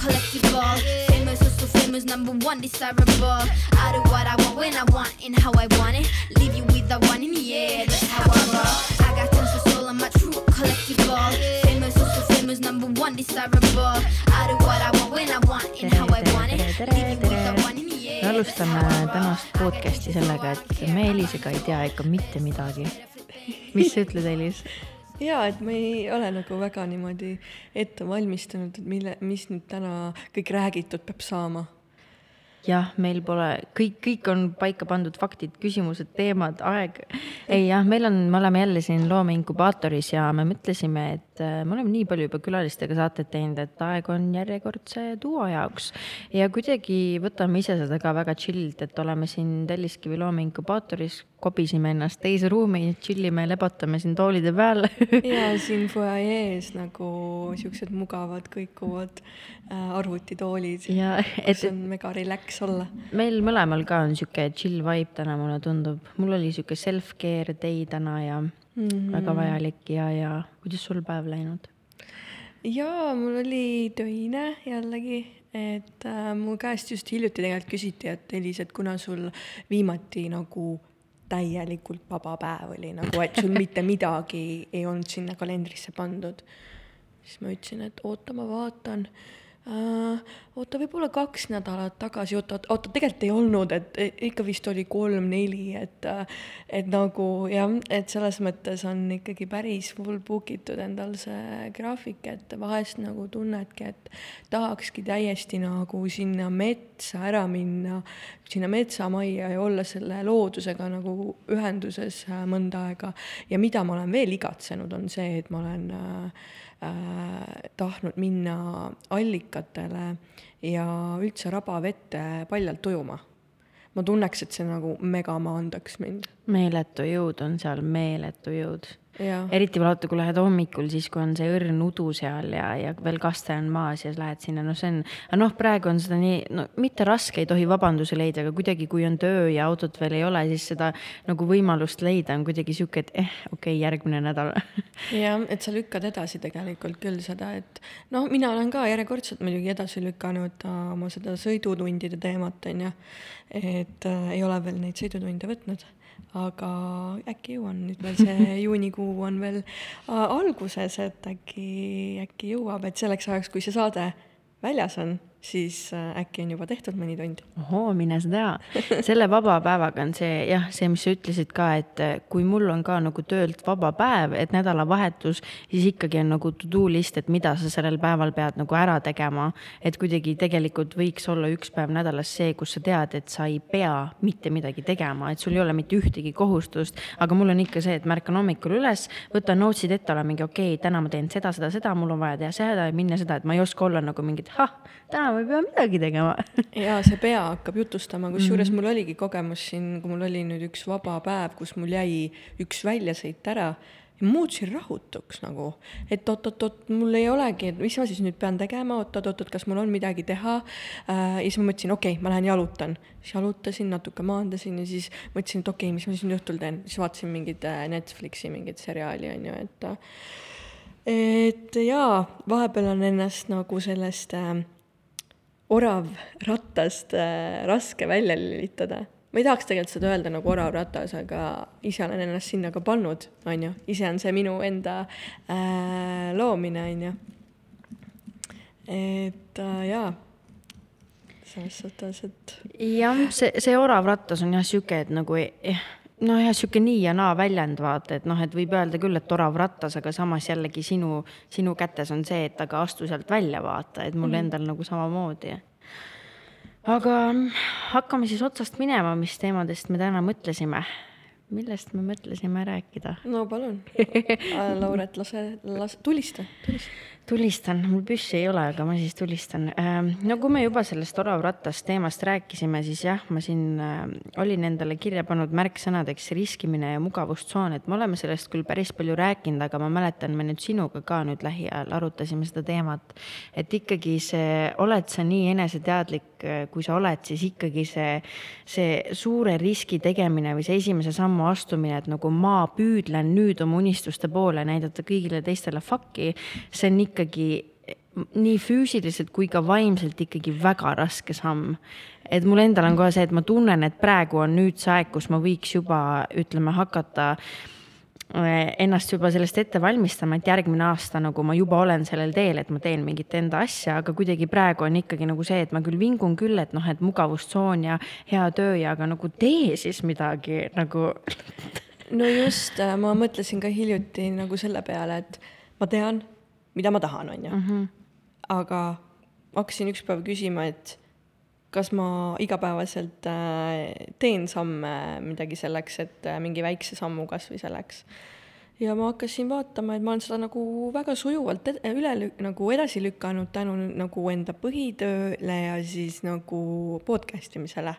collectible. Famous, also famous, number one, desirable. I do what I want when I want and how I want it. Leave you with the one in the air, that's how I roll. I got tons of soul, I'm a true collectible. Famous, also famous, number one, desirable. I do what I want when I want and how I want it. Leave you with the one in the air. me alustame tänast podcast'i sellega, et me Elisega ei tea ikka mitte midagi. mis sa ütled, Elis? Jaa, et ma ei ole nagu väga niimoodi ette valmistanud, et mille, mis nüüd täna kõik räägitud peab saama. jah, meil pole, kõik, kõik on paika pandud faktid, küsimused, teemad, aeg. ei jah, meil on, me oleme jälle siin loomeinkubaatoris ja me mõtlesime, et äh, me oleme nii palju juba külalistega saateid teinud, et aeg on järjekordse duo jaoks. ja kuidagi võtame ise seda ka väga chill'ilt, et oleme siin Telliskivi loomeinkubaatoris, kobisime ennast teise ruumi, chill ime, lebotame siin toolide peal ja siin fuajees nagu siuksed mugavad kõikuvad äh, arvutitoolid, ja et kus on mega relax olla. meil mõlemal ka on sihuke chill vibe täna, mulle tundub. mul oli sihuke self-care day täna ja mm -hmm. väga vajalik ja, ja kuidas sul päev läinud? jaa, mul oli töine jällegi, et äh, mu käest just hiljuti tegelikult küsiti, et Elis, et kuna sul viimati nagu täielikult vaba päev oli nagu, et sul mitte midagi ei olnud sinna kalendrisse pandud. siis ma ütlesin, et oota, ma vaatan. Oota, võib-olla kaks nädalat tagasi, oota, oota, tegelikult ei olnud, et ikka vist oli kolm-neli, et, et nagu jah, et selles mõttes on ikkagi päris full book itud endal see graafik, et vahest nagu tunnedki, et tahakski täiesti nagu sinna metsa ära minna, sinna metsamajja ja olla selle loodusega nagu ühenduses äh, mõnda aega. ja mida ma olen veel igatsenud, on see, et ma olen äh, tahtnud minna allikatele ja üldse rabavette paljalt ujuma. ma tunneks, et see nagu mega maandaks mind. meeletu jõud on seal, meeletu jõud. Eriti vaata, kui lähed hommikul, siis kui on see õrn udu seal ja, ja veel kaste on maas ja lähed sinna, no see on, noh, praegu on seda nii, no mitte raske, ei tohi vabandusi leida, aga kuidagi, kui on töö ja autot veel ei ole, siis seda nagu võimalust leida on kuidagi sihuke, et eh, okei okay,, järgmine nädal. Jah, et sa lükkad edasi tegelikult küll seda, et noh, mina olen ka järjekordselt muidugi edasi lükanud äh, oma seda sõidutundide teemat, on ju. et äh, ei ole veel neid sõidutunde võtnud, aga äkki jõuan nüüd veel see juunikuu on veel äh, alguses, et äkki, äkki jõuab, et selleks ajaks, kui see saade väljas on, siis äh, äkki on juba tehtud mõni tund. ohoo, mine sa tea. selle vaba päevaga on see jah, see, mis sa ütlesid ka, et eh, kui mul on ka nagu töölt vaba päev, et nädalavahetus, siis ikkagi on nagu to do list, et mida sa sellel päeval pead nagu ära tegema. et kuidagi tegelikult võiks olla üks päev nädalas see, kus sa tead, et sa ei pea mitte midagi tegema, et sul ei ole mitte ühtegi kohustust. aga mul on ikka see, et ma ärkan hommikul üles, võtan notes'id ette, olen mingi okei okay,, täna ma teen seda, seda, seda, mul on vaja teha seda ja minna seda, et ma ei oska olla nagu mingit, ah, täna ma ei pea midagi tegema ja see pea hakkab jutustama, kusjuures mm -hmm. mul oligi kogemus siin, kui mul oli nüüd üks vaba päev, kus mul jäi üks väljasõit ära ja muutusin rahutuks nagu, et oot-oot-oot, mul ei olegi, et mis ma siis nüüd pean tegema, oot-oot-oot, kas mul on midagi teha äh,. ja siis ma mõtlesin, okei okay,, ma lähen jalutan, siis jalutasin natuke, maandasin ja siis mõtlesin, et okei okay,, mis ma siis nüüd õhtul teen, siis vaatasin mingit äh, Netflixi mingit seriaali on ju, et äh, et jaa, vahepeal on ennast nagu sellest äh, oravrattast äh, raske välja lülitada. ma ei tahaks tegelikult seda öelda nagu oravratas, aga ise olen ennast sinna ka pannud, on ju, ise on see minu enda äh, loomine, on ju. et äh, jaa, selles suhtes, et. jah, see, see orav rattas on jah sihuke, et nagu eh, nojah, sihuke nii ja naa väljend vaata, et noh, et võib öelda küll, et orav rattas, aga samas jällegi sinu, sinu kätes on see, et aga astu sealt välja, vaata, et mul mm -hmm. endal nagu samamoodi. Aga hakkame siis otsast minema, mis teemadest me täna mõtlesime. millest me mõtlesime rääkida? no palun Lauret, lase, lase, tulista, tulista tulistan, mul püssi ei ole, aga ma siis tulistan. no kui me juba sellest oravrattast teemast rääkisime, siis jah, ma siin olin endale kirja pannud märksõnadeks riskimine ja mugavustsoon, et me oleme sellest küll päris palju rääkinud, aga ma mäletan, me nüüd sinuga ka nüüd lähiajal arutasime seda teemat. et ikkagi see, oled sa nii eneseteadlik, kui sa oled, siis ikkagi see, see suure riski tegemine või see esimese sammu astumine, et nagu ma püüdlen nüüd oma unistuste poole, näidata kõigile teistele fuck'i, see on ikka ikkagi nii füüsiliselt kui ka vaimselt ikkagi väga raske samm. et mul endal on kohe see, et ma tunnen, et praegu on nüüd see aeg, kus ma võiks juba ütleme, hakata äh, ennast juba sellest ette valmistama, et järgmine aasta nagu ma juba olen sellel teel, et ma teen mingit enda asja, aga kuidagi praegu on ikkagi nagu see, et ma küll vingun küll, et noh, et mugavustsoon ja hea töö ja aga nagu tee siis midagi nagu no just, äh, ma mõtlesin ka hiljuti nagu selle peale, et ma tean, mida ma tahan, on ju. Mhm. aga hakkasin üks päev küsima, et kas ma igapäevaselt äh, teen samme midagi selleks, et äh, mingi väikse sammu kasvõi selleks. ja ma hakkasin vaatama, et ma olen seda nagu väga sujuvalt üle nagu edasi lükanud tänu nagu enda põhitööle ja siis nagu podcast imisele.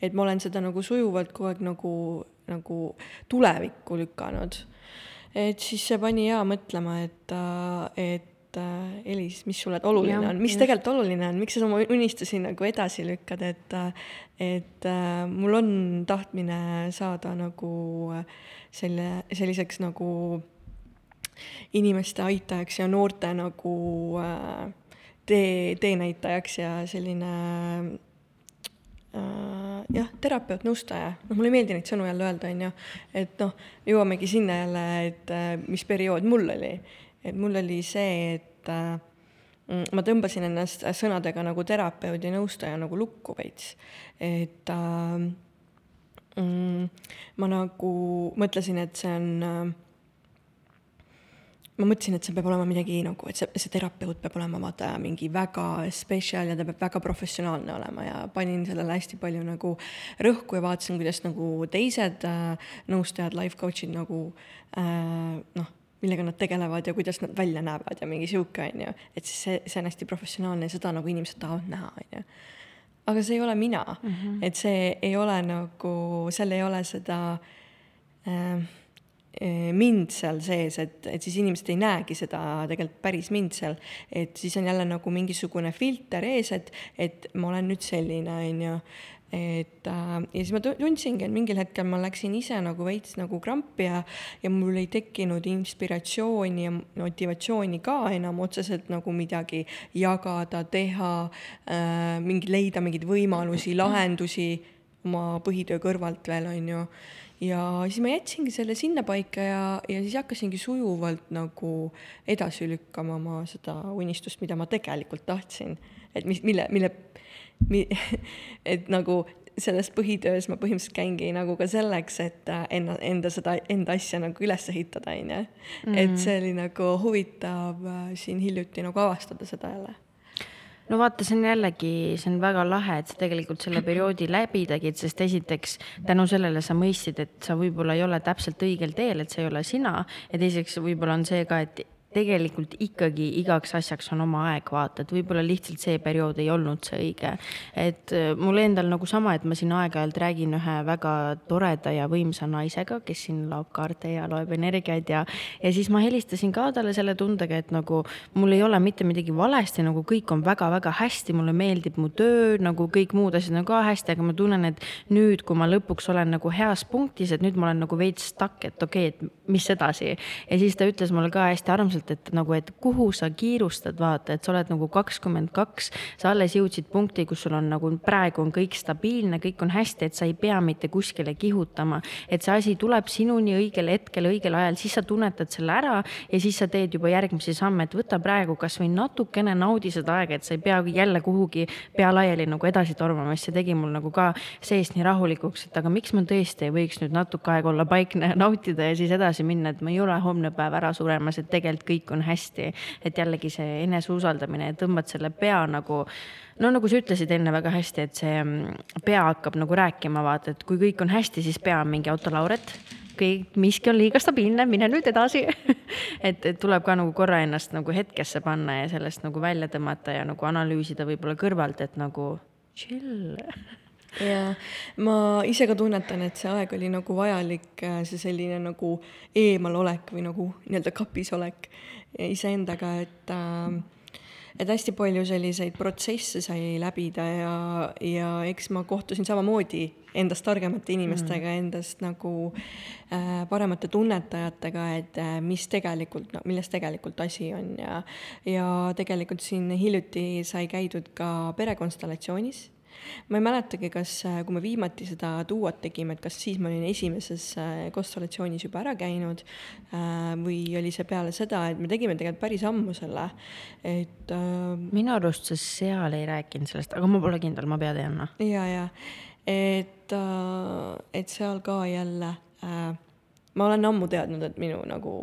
et ma olen seda nagu sujuvalt kogu aeg nagu, nagu tulevikku lükanud. et siis see pani hea mõtlema, et, äh, et äh, Elis, mis sulle oluline Jah, on, mis just. tegelikult oluline on, miks sa oma unistusi nagu edasi lükkad, et et äh, mul on tahtmine saada nagu äh, selle, selliseks nagu inimeste aitajaks ja noorte nagu äh, tee, teenäitajaks ja selline äh, jah, terapeut, nõustaja, noh, mulle ei meeldi neid sõnu jälle öelda, on ju, et noh, jõuamegi sinna jälle, et äh, mis periood mul oli. Et mul oli see, et äh, mm, ma tõmbasin ennast sõnadega nagu terapeut ja nõustaja nagu lukku veits, et äh, mm, ma nagu mõtlesin, et see on äh, ma mõtlesin, et see peab olema midagi nagu, et see, see terapeut peab olema vaata mingi väga spetsial ja ta peab väga professionaalne olema ja panin sellele hästi palju nagu rõhku ja vaatasin, kuidas nagu teised äh, nõustajad, life coach'id nagu äh, noh, millega nad tegelevad ja kuidas nad välja näevad ja mingi sihuke on ju, et siis see, see on hästi professionaalne ja seda nagu inimesed tahavad näha, on ju aga see ei ole mina mm, -hmm. et see ei ole nagu, seal ei ole seda äh, eh, mind seal sees, et, et siis inimesed ei näegi seda tegelikult päris mind seal, et siis on jälle nagu mingisugune filter ees, et, et ma olen nüüd selline, on ju. Et äh, ja siis ma tu- tundsingi, et mingil hetkel ma läksin ise nagu veits nagu krampi ja, ja mul ei tekkinud inspiratsiooni ja motivatsiooni ka enam otseselt nagu midagi jagada, teha äh,, mingi, leida mingeid võimalusi, lahendusi oma põhitöö kõrvalt veel, on ju ja siis ma jätsingi selle sinnapaika ja, ja siis hakkasingi sujuvalt nagu edasi lükkama oma seda unistust, mida ma tegelikult tahtsin. et mis, mille, mille mi, et nagu selles põhitöös ma põhimõtteliselt käingi nagu ka selleks, et äh, enna, enda seda, enda asja nagu üles ehitada, on ju. et see oli nagu huvitav äh, siin hiljuti nagu avastada seda jälle no vaata, see on jällegi, see on väga lahe, et sa tegelikult selle perioodi läbi tegid, sest esiteks tänu sellele sa mõistsid, et sa võib-olla ei ole täpselt õigel teel, et see ei ole sina. ja teiseks võib-olla on see ka, et tegelikult ikkagi igaks asjaks on oma aeg, vaata, et võib-olla lihtsalt see periood ei olnud see õige. et äh, mul endal nagu sama, et ma siin aeg-ajalt räägin ühe väga toreda ja võimsa naisega, kes siin laob kaarte ja loeb energiaid ja, ja siis ma helistasin ka talle selle tundega, et nagu mul ei ole mitte midagi valesti, nagu kõik on väga-väga hästi, mulle meeldib mu töö, nagu kõik muud asjad on ka hästi, aga ma tunnen, et nüüd, kui ma lõpuks olen nagu heas punktis, et nüüd ma olen nagu veits stuck, et okei okay,, et mis edasi. ja siis ta ütles mulle ka hästi armsalt, et nagu, et kuhu sa kiirustad, vaata, et sa oled nagu kakskümmend kaks, sa alles jõudsid punkti, kus sul on nagu praegu on kõik stabiilne, kõik on hästi, et sa ei pea mitte kuskile kihutama. et see asi tuleb sinuni õigel hetkel, õigel ajal, siis sa tunnetad selle ära ja siis sa teed juba järgmisi samme, et võta praegu kasvõi natukene naudi seda aega, et sa ei pea jälle kuhugi pea laiali nagu edasi tormama, sest see tegi mul nagu ka seest nii rahulikuks, et aga miks ma tõesti ei võiks nüüd natuke aega olla paikne ja nautida ja siis edasi minna, et ma ei ole homne päev ära suremas, et tegelikult kõik on hästi. et jällegi see eneseusaldamine, tõmbad selle pea nagu no nagu sa ütlesid enne väga hästi, et see mm, pea hakkab nagu rääkima, vaata, et kui kõik on hästi, siis pea on mingi autolauret. Kõik, miski on liiga stabiilne, mine nüüd edasi. Et, et tuleb ka nagu korra ennast nagu hetkesse panna ja sellest nagu välja tõmmata ja nagu analüüsida võib-olla kõrvalt, et nagu chill ja ma ise ka tunnetan, et see aeg oli nagu vajalik, äh, see selline nagu eemalolek või nagu nii-öelda kapis olek iseendaga, et äh, et hästi palju selliseid protsesse sai läbida ja, ja eks ma kohtusin samamoodi endast targemate inimestega mm., endast nagu äh, paremate tunnetajatega, et äh, mis tegelikult no,, milles tegelikult asi on. Ja, ja tegelikult siin hiljuti sai käidud ka perekonstellatsioonis ma ei mäletagi, kas, äh, kui me viimati seda duot tegime, et kas siis ma olin esimeses äh, konstellatsioonis juba ära käinud äh, või oli see peale seda, et me tegime tegelikult päris ammu selle, et. minu arust sa seal ei rääkinud sellest, aga ma pole kindel, ma pead jääma. ja, ja, et, et seal ka jälle ma olen ammu teadnud, et minu nagu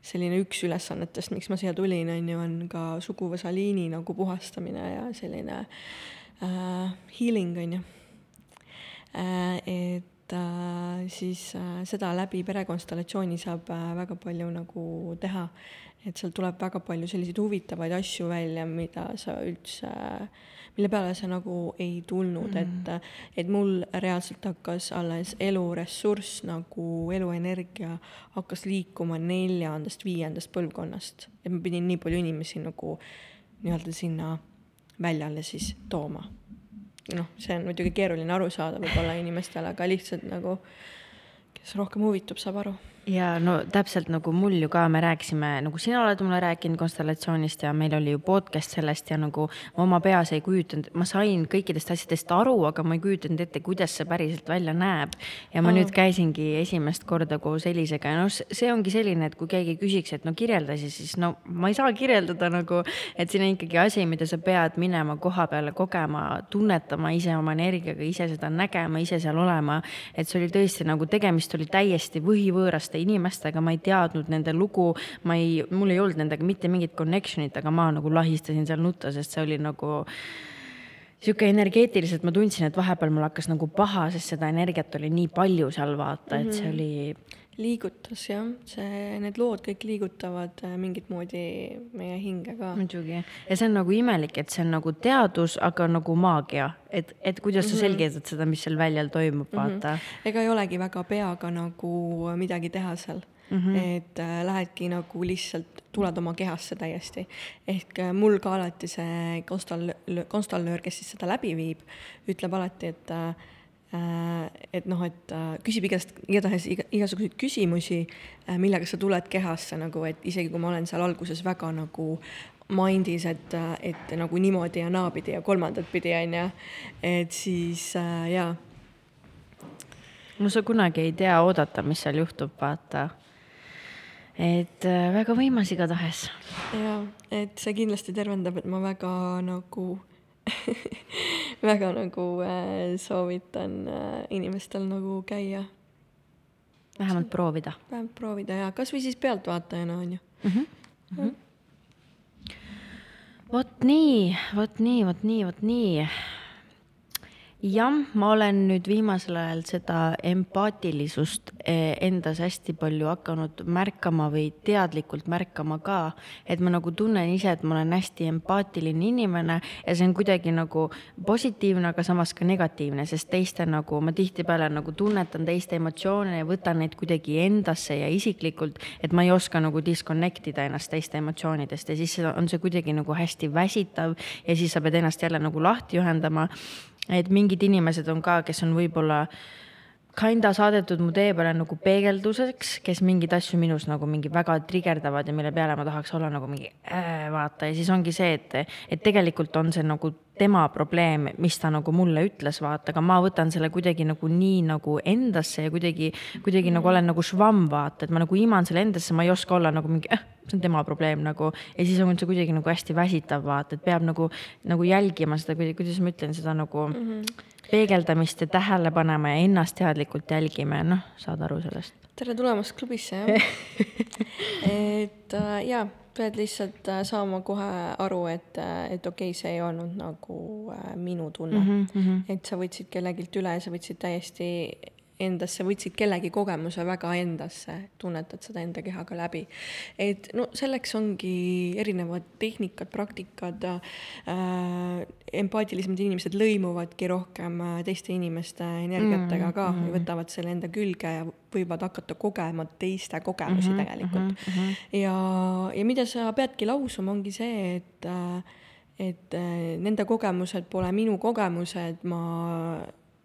selline üks ülesannetest, miks ma siia tulin, on ju, on ka suguvõsa liini nagu puhastamine ja selline äh, äh, healing, on ju äh,. et äh, siis äh, seda läbi perekonstellatsiooni saab äh, väga palju nagu teha. et seal tuleb väga palju selliseid huvitavaid asju välja, mida sa üldse äh, mille peale sa nagu ei tulnud mm., et, et mul reaalselt hakkas alles eluressurss nagu eluenergia hakkas liikuma neljandast, viiendast põlvkonnast. et ma pidin nii palju inimesi nagu nii-öelda sinna väljale siis tooma. noh, see on muidugi keeruline aru saada võib-olla inimestele, aga lihtsalt nagu kes rohkem huvitub, saab aru ja no täpselt nagu mul ju ka, me rääkisime, nagu sina oled mulle rääkinud konstellatsioonist ja meil oli ju podcast sellest ja nagu ma oma peas ei kujutanud, ma sain kõikidest asjadest aru, aga ma ei kujutanud ette, kuidas see päriselt välja näeb. ja ma oh. nüüd käisingi esimest korda koos Elisega ja noh, see ongi selline, et kui keegi küsiks, et no kirjelda siis, siis no ma ei saa kirjeldada nagu, et siin on ikkagi asi, mida sa pead minema koha peale kogema, tunnetama ise oma energiaga, ise seda nägema, ise seal olema. et see oli tõesti nagu tegemist oli täiesti võhivõõraste inimestega, ma ei teadnud nende lugu, ma ei, mul ei olnud nendega mitte mingit connection'it, aga ma nagu lahistasin seal nutta, sest see oli nagu sihuke energeetiliselt ma tundsin, et vahepeal mul hakkas nagu paha, sest seda energiat oli nii palju seal vaata, et see mhm. oli. Liigutas jah, see, need lood kõik liigutavad äh, mingit moodi meie hinge ka. muidugi ja see on nagu imelik, et see on nagu teadus, aga nagu maagia, et, et kuidas sa mm -hmm. selgitad seda, mis seal väljal toimub, mhm. vaata mm. -hmm. ega ei olegi väga peaga nagu midagi teha seal mm. -hmm. et äh, lähedki nagu lihtsalt, tuled oma kehasse täiesti. ehk äh, mul ka alati see konstal-, konstallöör, kes siis seda läbi viib, ütleb alati, et äh, et noh, et äh, küsib igast, igatahes iga, igasuguseid küsimusi, äh, millega sa tuled kehasse nagu, et isegi kui ma olen seal alguses väga nagu mind'is, et, et nagu niimoodi ja naapidi ja kolmandat pidi, on ju. et siis äh, jaa. no sa kunagi ei tea oodata, mis seal juhtub, vaata. et äh, väga võimas igatahes. jaa, et see kindlasti tervendab, et ma väga nagu väga nagu äh, soovitan äh, inimestel nagu käia. vähemalt proovida. vähemalt proovida ja kasvõi siis pealtvaatajana on ju mm. -hmm. Mm -hmm vot nii, vot nii, vot nii, vot nii jah, ma olen nüüd viimasel ajal seda empaatilisust eh, endas hästi palju hakanud märkama või teadlikult märkama ka. et ma nagu tunnen ise, et ma olen hästi empaatiline inimene ja see on kuidagi nagu positiivne, aga samas ka negatiivne, sest teiste nagu ma tihtipeale nagu tunnetan teiste emotsioone ja võtan neid kuidagi endasse ja isiklikult, et ma ei oska nagu disconnect ida ennast teiste emotsioonidest ja siis on see kuidagi nagu hästi väsitav ja siis sa pead ennast jälle nagu lahti ühendama et mingid inimesed on ka, kes on võib-olla kinda saadetud mu tee peale nagu peegelduseks, kes mingeid asju minus nagu mingi väga trigerdavad ja mille peale ma tahaks olla nagu mingi äh, vaata ja siis ongi see, et, et tegelikult on see nagu tema probleem, mis ta nagu mulle ütles, vaata, aga ma võtan selle kuidagi nagu nii nagu endasse ja kuidagi, kuidagi nagu olen nagu švamm, vaata, et ma nagu iman selle endasse, ma ei oska olla nagu mingi äh, see on tema probleem nagu. ja siis on see kuidagi nagu hästi väsitav, vaata, et peab nagu, nagu jälgima seda, kuidas ma ütlen, seda nagu mm -hmm. Peegeldamist ja tähele panema ja ennast teadlikult jälgima ja noh, saad aru sellest. tere tulemast klubisse, jah et äh, jaa pead lihtsalt äh, saama kohe aru, et, äh, et okei okay,, see ei olnud nagu äh, minu tunne mm. -hmm. et sa võtsid kellegilt üle, sa võtsid täiesti endasse, võtsid kellegi kogemuse väga endasse, tunnetad seda enda kehaga läbi. et no selleks ongi erinevad tehnikad, praktikad äh,, empaatilisemad inimesed lõimuvadki rohkem äh, teiste inimeste energiatega ka mm, -hmm. ja võtavad selle enda külge ja võivad hakata kogema teiste kogemusi mm -hmm, tegelikult mm. -hmm. ja, ja mida sa peadki lausuma, ongi see, et äh, et äh, nende kogemused pole minu kogemused, ma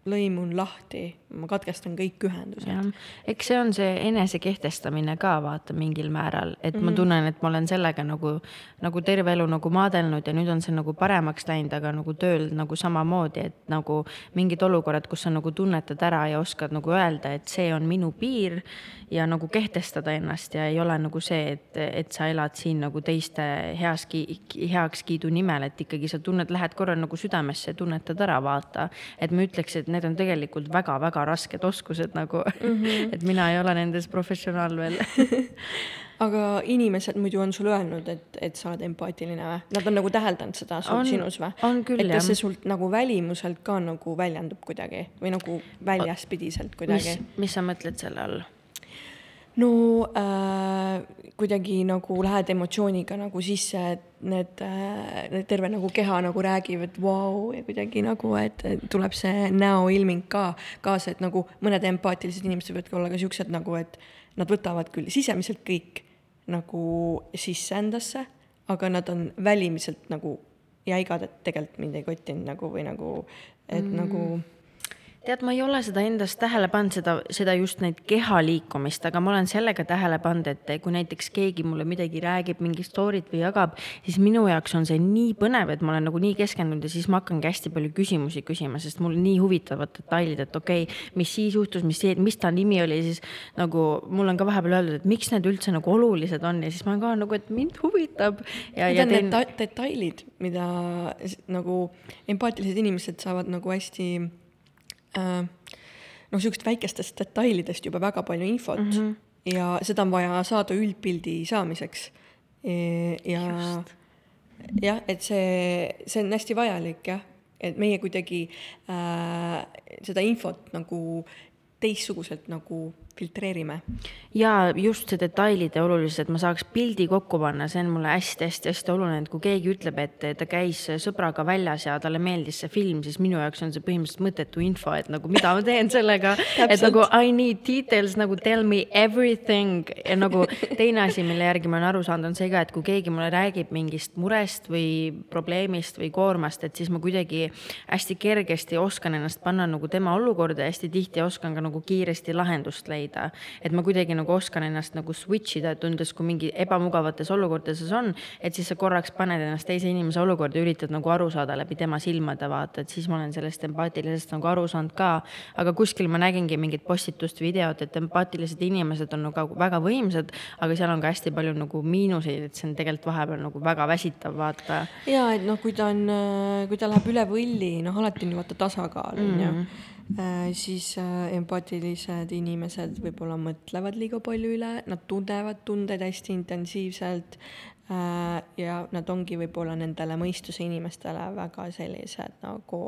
lõimun lahti, ma katkestan kõik ühendused. eks see on see enese kehtestamine ka vaata mingil määral, et mm -hmm. ma mhm. tunnen, et ma olen sellega nagu, nagu terve elu nagu maadelnud ja nüüd on see nagu paremaks läinud, aga nagu tööl nagu samamoodi, et nagu mingid olukorrad, kus sa nagu tunnetad ära ja oskad nagu öelda, et see on minu piir ja nagu kehtestada ennast ja ei ole nagu see, et, et sa elad siin nagu teiste heaski, heakskiidu nimel, et ikkagi sa tunned, lähed korra nagu südamesse tunnetad ära, vaata. et ma ütleks, et need on tegelikult väga-väga rasked oskused nagu mm, -hmm. et mina ei ole nendes professionaal veel aga inimesed muidu on sulle öelnud, et, et sa oled empaatiline või? Nad on nagu täheldanud seda sul, sinus või? et kas see sult nagu välimuselt ka nagu väljendub kuidagi või nagu väljaspidiselt kuidagi? mis, mis sa mõtled selle all? no äh, kuidagi nagu lähed emotsiooniga nagu sisse, et need äh,, need terve nagu keha nagu räägib, et vau wow, ja kuidagi nagu, et tuleb see näoilming ka kaasa, et nagu mõned empaatilised inimesed võivadki olla ka siuksed nagu, et nad võtavad küll sisemiselt kõik nagu sisse endasse, aga nad on välimiselt nagu jäigad, et tegelikult mind ei kottinud nagu või nagu, et mm. nagu tead, ma ei ole seda endas tähele pannud, seda, seda just neid keha liikumist, aga ma olen sellega tähele pannud, et kui näiteks keegi mulle midagi räägib, mingi story't või jagab, siis minu jaoks on see nii põnev, et ma olen nagu nii keskendunud ja siis ma hakkangi hästi palju küsimusi küsima, sest mul nii huvitavad detailid, et okei okay,, mis siis juhtus, mis, mis ta nimi oli, siis nagu mul on ka vahepeal öeldud, et miks need üldse nagu olulised on ja siis ma ka nagu, et mind huvitab. Need on teen... need detailid, mida nagu empaatilised inimesed saavad nagu hästi noh, niisugust väikestest detailidest juba väga palju infot mm -hmm. ja seda on vaja saada üldpildi saamiseks. E, ja jah, et see, see on hästi vajalik jah, et meie kuidagi äh, seda infot nagu teistsuguselt nagu filtreerime. ja just see detailide olulisus, et ma saaks pildi kokku panna, see on mulle hästi-hästi-hästi oluline, et kui keegi ütleb, et ta käis sõbraga väljas ja talle meeldis see film, siis minu jaoks on see põhimõtteliselt mõttetu info, et nagu mida ma teen sellega. Et nagu I need details nagu tell me everything. Ja nagu teine asi, mille järgi ma olen aru saanud, on see ka, et kui keegi mulle räägib mingist murest või probleemist või koormast, et siis ma kuidagi hästi kergesti oskan ennast panna nagu tema olukorda ja hästi tihti oskan ka nagu kiiresti lahendust leida leida. et ma kuidagi nagu oskan ennast nagu switch ida, tundes, kui mingi ebamugavates olukordades on, et siis sa korraks paned ennast teise inimese olukorda ja üritad nagu aru saada läbi tema silmade, vaata, et siis ma olen sellest empaatilisest nagu aru saanud ka. aga kuskil ma nägingi mingit postitust, videot, et empaatilised inimesed on nagu väga võimsad, aga seal on ka hästi palju nagu miinuseid, et see on tegelikult vahepeal nagu väga väsitav, vaata. ja et noh, kui ta on, kui ta läheb üle võlli, noh, alati on ju vaata tasakaal, on ju mm. Äh, siis äh, empaatilised inimesed võib-olla mõtlevad liiga palju üle, nad tunnevad tundeid hästi intensiivselt äh, ja nad ongi võib-olla nendele mõistuse inimestele väga sellised nagu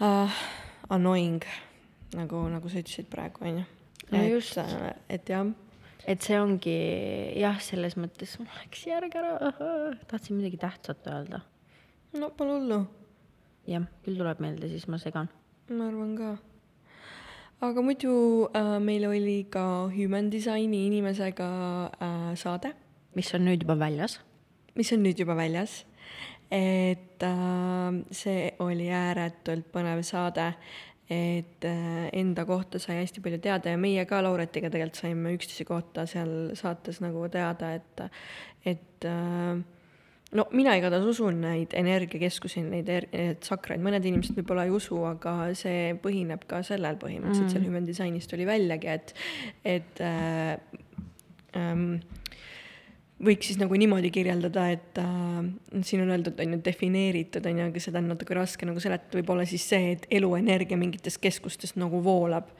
äh, annoying, nagu, nagu sa ütlesid praegu, on ju. no just. et jah et see ongi jah, selles mõttes, läks järg ära, tahtsin midagi tähtsat öelda. no pole hullu. jah, küll tuleb meelde, siis ma segan ma arvan ka. aga muidu äh, meil oli ka Human Designi inimesega äh, saade. mis on nüüd juba väljas. mis on nüüd juba väljas. et äh, see oli ääretult põnev saade et äh, enda kohta sai hästi palju teada ja meie ka Lauretiga tegelikult saime üksteise kohta seal saates nagu teada, et, et äh, no mina igatahes usun neid energiakeskusi, neid er-, tsakraid, mõned inimesed võib-olla ei usu, aga see põhineb ka sellel põhimõtteliselt. Mm., seal Human Designist tuli väljagi, et, et äh, ähm, võiks siis nagu niimoodi kirjeldada, et äh, siin on öeldud, on ju, defineeritud, on ju, aga seda on natuke raske nagu seletada, võib-olla siis see, et eluenergia mingitest keskustest nagu voolab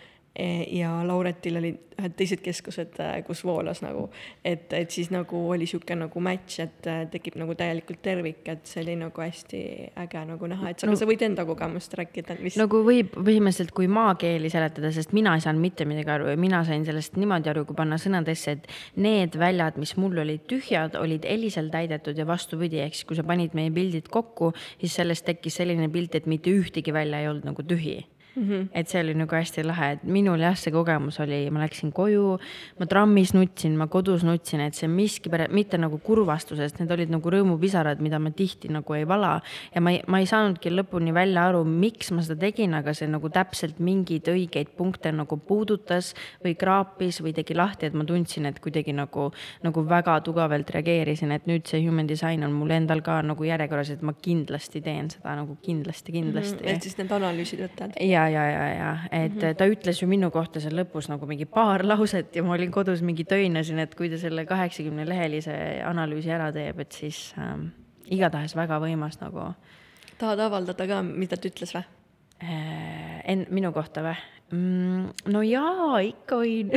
ja Lauretil olid ühed teised keskused, äh, kus voolas nagu, et, et siis nagu oli sihuke nagu match, et äh, tekib nagu täielikult tervik, et see oli nagu hästi äge nagu näha, et sa, no, sa võid enda kogemust rääkida, mis. nagu võib põhimõtteliselt kui maakeeli seletada, sest mina ei saanud mitte midagi aru ja mina sain sellest niimoodi aru, kui panna sõnadesse, et need väljad, mis mul olid tühjad, olid Elisel täidetud ja vastupidi, ehk siis kui sa panid meie pildid kokku, siis sellest tekkis selline pilt, et mitte ühtegi välja ei olnud nagu tühi Mm -hmm. et see oli nagu hästi lahe, et minul jah, see kogemus oli, ma läksin koju, ma trammis nutsin, ma kodus nutsin, et see miski, mitte nagu kurvastusest, need olid nagu rõõmupisarad, mida ma tihti nagu ei vala. ja ma ei, ma ei saanudki lõpuni välja aru, miks ma seda tegin, aga see nagu täpselt mingeid õigeid punkte nagu puudutas või kraapis või tegi lahti, et ma tundsin, et kuidagi nagu, nagu väga tugevalt reageerisin, et nüüd see human design on mul endal ka nagu järjekorras, et ma kindlasti teen seda nagu kindlasti, kindlasti mm. -hmm. et siis need analüüsid võtad? ja ja, ja, ja, ja et mm -hmm. ta ütles ju minu kohta seal lõpus nagu mingi paar lauset ja ma olin kodus mingi töinasin, et kui ta selle kaheksakümne lehelise analüüsi ära teeb, et siis ähm, igatahes väga võimas nagu. tahad avaldada ka, mida ta ütles või? Äh, en-, minu kohta või? Mm, no jaa, ikka võin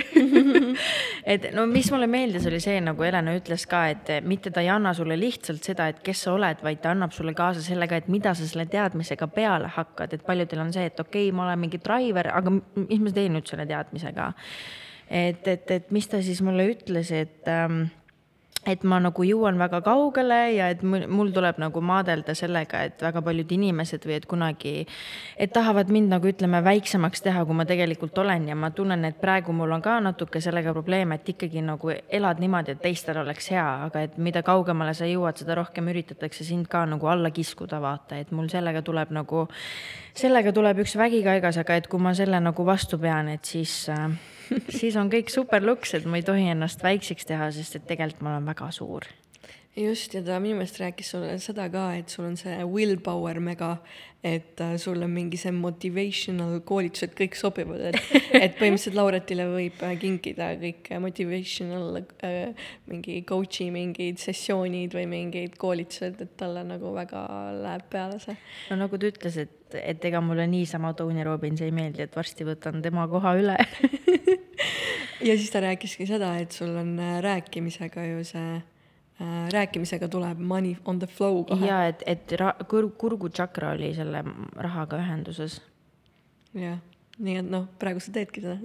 et no mis mulle meeldis, oli see, nagu Helena ütles ka, et mitte ta ei anna sulle lihtsalt seda, et kes sa oled, vaid ta annab sulle kaasa selle ka, et mida sa selle teadmisega peale hakkad, et paljudel on see, et okei okay,, ma olen mingi driver, aga mis ma teen nüüd selle teadmisega. et, et, et mis ta siis mulle ütles, et ähm, et ma nagu jõuan väga kaugele ja et mul tuleb nagu maadelda sellega, et väga paljud inimesed või et kunagi, et tahavad mind nagu ütleme väiksemaks teha, kui ma tegelikult olen. Ja ma tunnen, et praegu mul on ka natuke sellega probleeme, et ikkagi nagu elad niimoodi, et teistel oleks hea, aga et mida kaugemale sa jõuad, seda rohkem üritatakse sind ka nagu alla kiskuda, vaata, et mul sellega tuleb nagu, sellega tuleb üks vägikaigas, aga et kui ma selle nagu vastu pean, et siis äh, siis on kõik super luks, et ma ei tohi ennast väikseks teha, sest et tegelikult ma olen väga suur. just, ja ta minu meelest rääkis sulle seda ka, et sul on see willpower mega, et äh, sul on mingi see motivational koolitused kõik sobivad, et, et põhimõtteliselt Lauretile võib äh, kinkida kõik motivational äh, mingi coach'i mingid sessioonid või mingid koolitused, et talle nagu väga läheb peale see. no nagu ta ütles, et et ega mulle niisama Tony Robbins ei meeldi, et varsti võtan tema koha üle ja siis ta rääkiski seda, et sul on äh, rääkimisega ju see äh, rääkimisega tuleb money on the flow kohe. ja et, et kur-, kurgutsakra oli selle rahaga ühenduses. jah, nii et noh, praegu sa teedki seda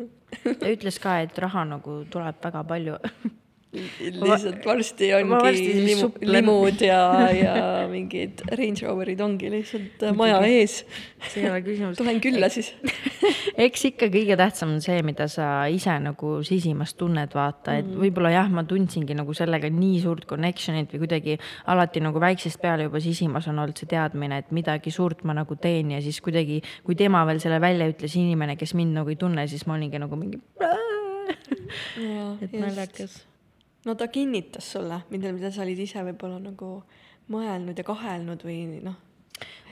ta ütles ka, et raha nagu tuleb väga palju lihtsalt varsti ongi limu, limud ja, ja mingid Range Roverid ongi lihtsalt maja ees. see ei ole küsimus. tulen külla siis eks ikka kõige tähtsam on see, mida sa ise nagu sisimas tunned, vaata, et mm. võib-olla jah, ma tundsingi nagu sellega nii suurt connection'it või kuidagi alati nagu väiksest peale juba sisimas on olnud see teadmine, et midagi suurt ma nagu teen ja siis kuidagi, kui tema veel selle välja ütles, inimene, kes mind nagu ei tunne, siis ma olingi nagu mingi. et naljakas no ta kinnitas sulle, mida, mida sa olid ise võib-olla nagu mõelnud ja kahelnud või noh.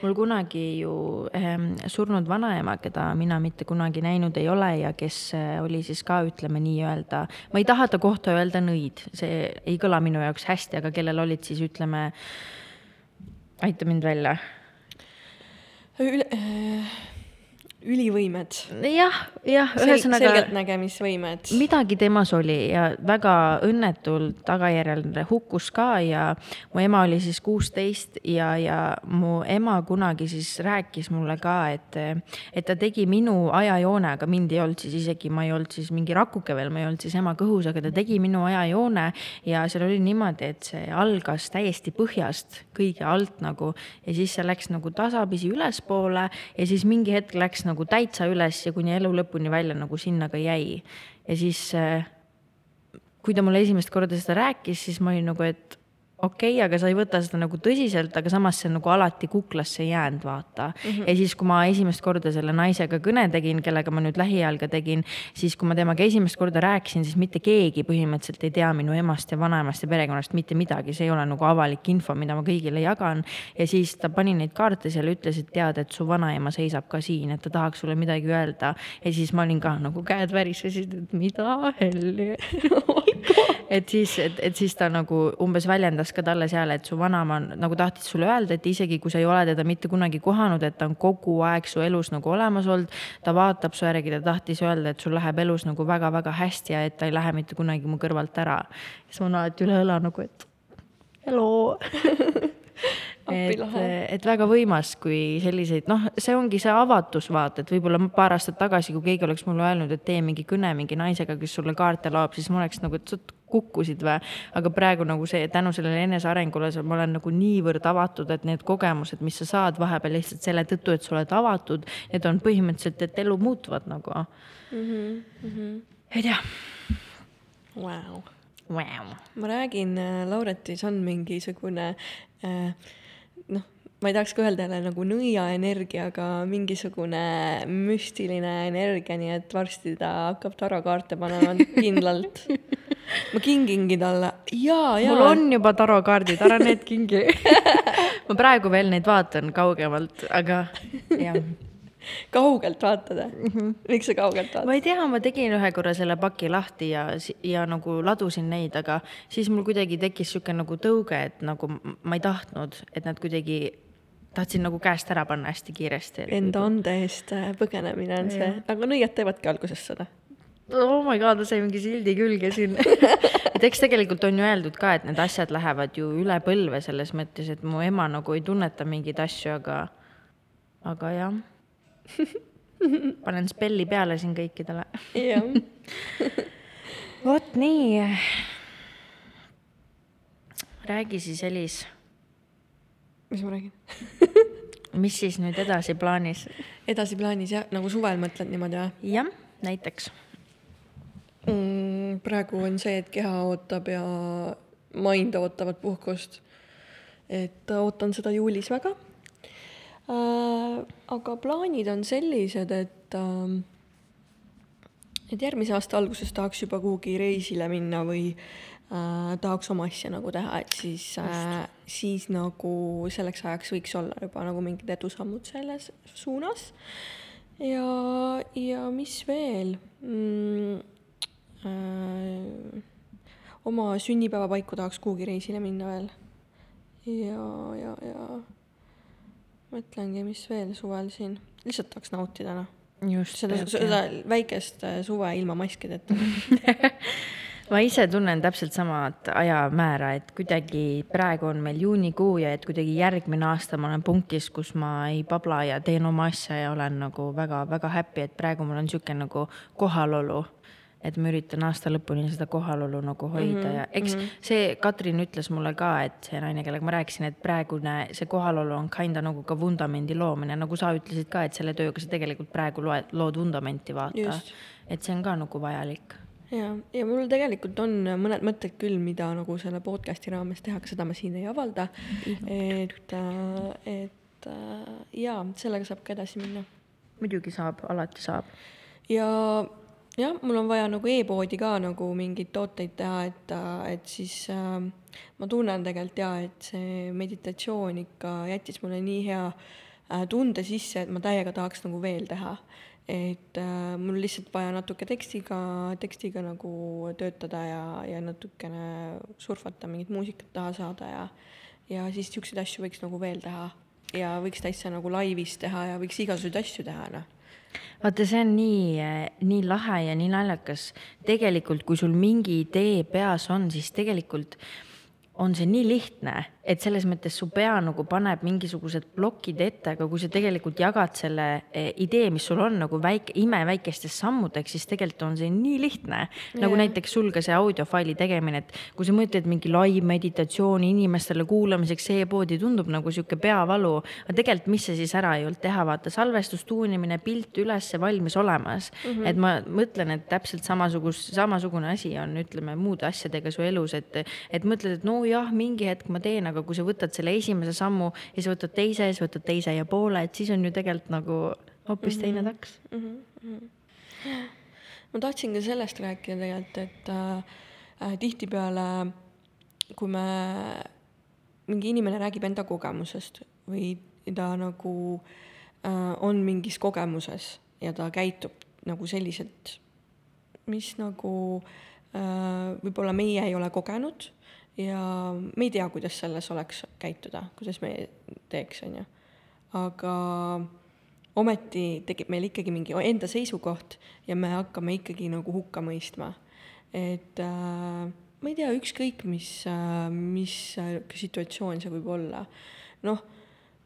mul kunagi ju ähm, surnud vanaema, keda mina mitte kunagi näinud ei ole ja kes äh, oli siis ka, ütleme nii-öelda, ma ei taha ta kohta öelda nõid, see ei kõla minu jaoks hästi, aga kellel olid siis ütleme, aita mind välja. üle äh ülivõimed. jah, jah, ühesõnaga. selgeltnägemisvõimed. midagi temas oli ja väga õnnetul tagajärjel hukkus ka ja mu ema oli siis kuusteist ja, ja mu ema kunagi siis rääkis mulle ka, et, et ta tegi minu ajajoone, aga mind ei olnud siis isegi, ma ei olnud siis mingi rakuke veel, ma ei olnud siis ema kõhus, aga ta tegi minu ajajoone ja seal oli niimoodi, et see algas täiesti põhjast, kõige alt nagu ja siis see läks nagu tasapisi ülespoole ja siis mingi hetk läks nagu nagu täitsa üles ja kuni elu lõpuni välja nagu sinna ka jäi. ja siis, äh, kui ta mulle esimest korda seda rääkis, siis ma olin nagu, et okei okay,, aga sa ei võta seda nagu tõsiselt, aga samas see on nagu alati kuklasse jäänud, vaata mm. -hmm. ja siis, kui ma esimest korda selle naisega kõne tegin, kellega ma nüüd lähiajal ka tegin, siis kui ma temaga esimest korda rääkisin, siis mitte keegi põhimõtteliselt ei tea minu emast ja vanaemast ja perekonnast mitte midagi, see ei ole nagu avalik info, mida ma kõigile jagan. ja siis ta pani neid kaarte seal ja ütles, et tead, et su vanaema seisab ka siin, et ta tahaks sulle midagi öelda. ja siis ma olin ka nagu käed värisesid, et mida helli oh et siis, et, et siis ta nagu umbes väljendas ka talle seal, et su vanaema nagu tahtis sulle öelda, et isegi kui sa ei ole teda mitte kunagi kohanud, et ta on kogu aeg su elus nagu olemas olnud. ta vaatab su järgi, ta tahtis öelda, et sul läheb elus nagu väga-väga hästi ja et ta ei lähe mitte kunagi mu kõrvalt ära. siis ma olen alati üle õla nagu, et hello et, et väga võimas, kui selliseid, noh, see ongi see avatus, vaata, et võib-olla paar aastat tagasi, kui keegi oleks mulle öelnud, et tee mingi kõne mingi naisega, kes sulle kaarte laob, siis ma oleks nagu, et kukkusid või. aga praegu nagu see tänu sellele enesearengule ma olen nagu niivõrd avatud, et need kogemused, mis sa saad vahepeal lihtsalt selle tõttu, et sa oled avatud, need on põhimõtteliselt, et elu muutuvad nagu mm. -hmm, mm -hmm. ei tea wow.. Wow. ma räägin, äh, Lauretis on mingisugune äh, noh, ma ei tahaks ka öelda jälle nagu nõiaenergia, aga mingisugune müstiline energia, nii et varsti ta hakkab tarokaarte panema kindlalt. ma kingingi talle mul on juba tarokaardid, ära need kingi ma praegu veel neid vaatan kaugemalt, aga jah kaugelt vaatad mm? -hmm. miks sa kaugelt vaatad? ma ei tea, ma tegin ühe korra selle paki lahti ja, ja nagu ladusin neid, aga siis mul kuidagi tekkis sihuke nagu tõuge, et nagu ma ei tahtnud, et nad kuidagi tahtsin nagu käest ära panna hästi kiiresti. Enda ande eest põgenemine on see, aga nõiad teevadki alguses seda. Oh my god, ma sain mingi sildi külge siin et eks tegelikult on ju öeldud ka, et need asjad lähevad ju üle põlve selles mõttes, et mu ema nagu ei tunneta mingeid asju, aga, aga jah panen spelli peale siin kõikidele. jah. vot nii. räägi siis, Elis. mis ma räägin mis siis nüüd edasi plaanis? edasi plaanis jah, nagu suvel mõtled niimoodi või? jah, näiteks mm,. praegu on see, et keha ootab ja mind ootavad puhkust. et ootan seda juulis väga äh,. aga plaanid on sellised, et äh, et järgmise aasta alguses tahaks juba kuhugi reisile minna või äh, tahaks oma asja nagu teha, et siis äh,, siis nagu selleks ajaks võiks olla juba nagu mingid edusammud selles suunas. ja, ja mis veel mm,? Äh, oma sünnipäevapaiku tahaks kuhugi reisile minna veel. ja, ja, ja mõtlengi, mis veel suvel siin, lihtsalt tahaks nautida noh. seda, seda väikest äh, suve ilma maskideta ma ise tunnen täpselt samat ajamäära, et kuidagi praegu on meil juunikuu ja et kuidagi järgmine aasta ma olen punktis, kus ma ei babla ja teen oma asja ja olen nagu väga-väga happy, et praegu mul on niisugune nagu kohalolu et ma üritan aasta lõpuni seda kohalolu nagu hoida mm -hmm, ja eks mm -hmm. see Katrin ütles mulle ka, et see naine, kellega ma rääkisin, et praegune see kohalolu on kinda nagu ka vundamendi loomine, nagu sa ütlesid ka, et selle tööga sa tegelikult praegu loed, lood vundamenti, vaata. et see on ka nagu vajalik ja, ja mul tegelikult on mõned mõtted küll, mida nagu selle podcast'i raames teha, aga seda ma siin ei avalda. et, äh, et äh, ja sellega saab ka edasi minna. muidugi saab, alati saab. ja jah, mul on vaja nagu e-poodi ka nagu mingeid tooteid teha, et, et siis äh, ma tunnen tegelikult jaa, et see meditatsioon ikka jättis mulle nii hea äh, tunde sisse, et ma täiega tahaks nagu veel teha. et äh, mul lihtsalt vaja natuke tekstiga, tekstiga nagu töötada ja, ja natukene surfata, mingit muusikat taha saada ja ja siis niisuguseid asju võiks nagu veel teha ja võiks täitsa nagu laivis teha ja võiks igasuguseid asju teha, noh vaata, see on nii, nii lahe ja nii naljakas. tegelikult, kui sul mingi idee peas on, siis tegelikult on see nii lihtne, et selles mõttes su pea nagu paneb mingisugused plokid ette, aga kui sa tegelikult jagad selle eh, idee, mis sul on nagu väike, imeväikesteks sammudeks, siis tegelikult on see nii lihtne yeah.. nagu näiteks sul ka see audiofaili tegemine, et kui sa mõtled mingi live meditatsiooni inimestele kuulamiseks e-poodi, tundub nagu sihuke peavalu. aga tegelikult, mis sa siis ära ei olnud teha, vaata salvestus, tuunimine, pilt üles, valmis olemas mm. -hmm. et ma mõtlen, et täpselt samasugust, samasugune asi on, ütleme muude asjadega su elus, et, et mõtled, et no jah, mingi hetk ma teen, aga kui sa võtad selle esimese sammu ja siis võtad teise, siis võtad teise ja poole, et siis on ju tegelikult nagu hoopis mm -hmm. teine taks mm. -hmm. ma tahtsin ka sellest rääkida tegelikult, et äh, äh, tihtipeale kui me, mingi inimene räägib enda kogemusest või ta nagu äh, on mingis kogemuses ja ta käitub nagu selliselt, mis nagu võib-olla meie ei ole kogenud ja me ei tea, kuidas selles oleks käituda, kuidas me teeks, on ju. aga ometi tekib meil ikkagi mingi enda seisukoht ja me hakkame ikkagi nagu hukka mõistma. et äh, ma ei tea, ükskõik mis äh,, mis äh, situatsioon see võib olla. noh,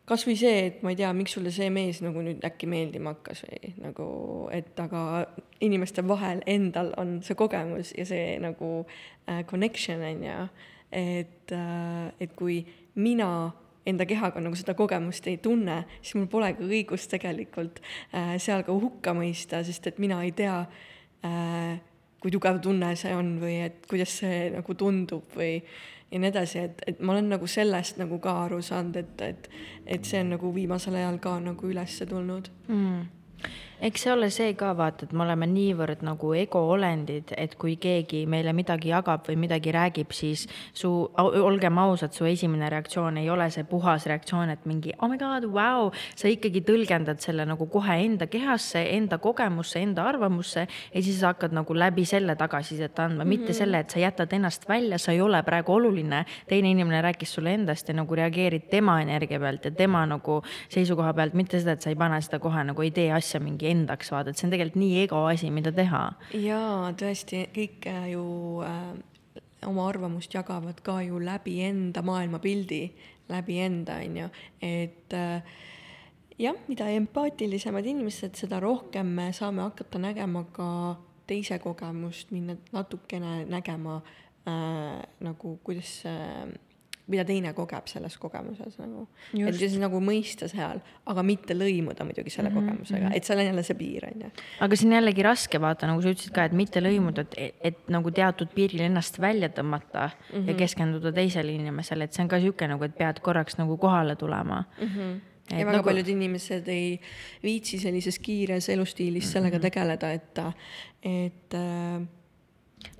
kas või see, et ma ei tea, miks sulle see mees nagu nüüd äkki meeldima hakkas või nagu, et aga inimeste vahel endal on see kogemus ja see nagu äh, connection on ju et, äh, et kui mina enda kehaga nagu seda kogemust ei tunne, siis mul polegi õigust tegelikult äh, seal ka hukka mõista, sest et mina ei tea äh,, kui tugev tunne see on või et kuidas see nagu tundub või ja nii edasi, et, et ma olen nagu sellest nagu ka aru saanud, et, et, et see on nagu viimasel ajal ka nagu üles tulnud. Mm eks see ole see ka vaata, et me oleme niivõrd nagu egoolendid, et kui keegi meile midagi jagab või midagi räägib, siis su, olgem ausad, su esimene reaktsioon ei ole see puhas reaktsioon, et mingi oh my god, vau, sa ikkagi tõlgendad selle nagu kohe enda kehasse, enda kogemusse, enda arvamusse ja siis sa hakkad nagu läbi selle tagasisidet andma mm, -hmm. mitte mhm. selle, et sa jätad ennast välja, sa ei ole praegu oluline. teine inimene rääkis sulle endast ja nagu reageerid tema energia pealt ja tema nagu seisukoha pealt, mitte seda, et sa ei pane seda kohe nagu ei tee asja mingi endaks vaata, et see on tegelikult nii ego asi, mida teha. jaa, tõesti, kõik äh, ju äh, oma arvamust jagavad ka ju läbi enda maailmapildi, läbi enda, on ju, et äh, jah, mida empaatilisemad inimesed, seda rohkem me saame hakata nägema ka teise kogemust, minna natukene nägema äh, nagu, kuidas äh, mida teine kogeb selles kogemuses nagu. et siis nagu mõista seal, aga mitte lõimuda muidugi selle mm -hmm. kogemusega, et seal on jälle see piir, on ju. aga see on jällegi raske vaata, nagu sa ütlesid ka, et mitte lõimuda, et, et nagu teatud piiril ennast välja tõmmata mm -hmm. ja mhm. keskenduda teisele inimesele, et see on ka niisugune nagu, et pead korraks nagu kohale tulema mm. -hmm et ja väga nagu... paljud inimesed ei viitsi sellises kiires elustiilis -hmm. sellega tegeleda, et, et äh,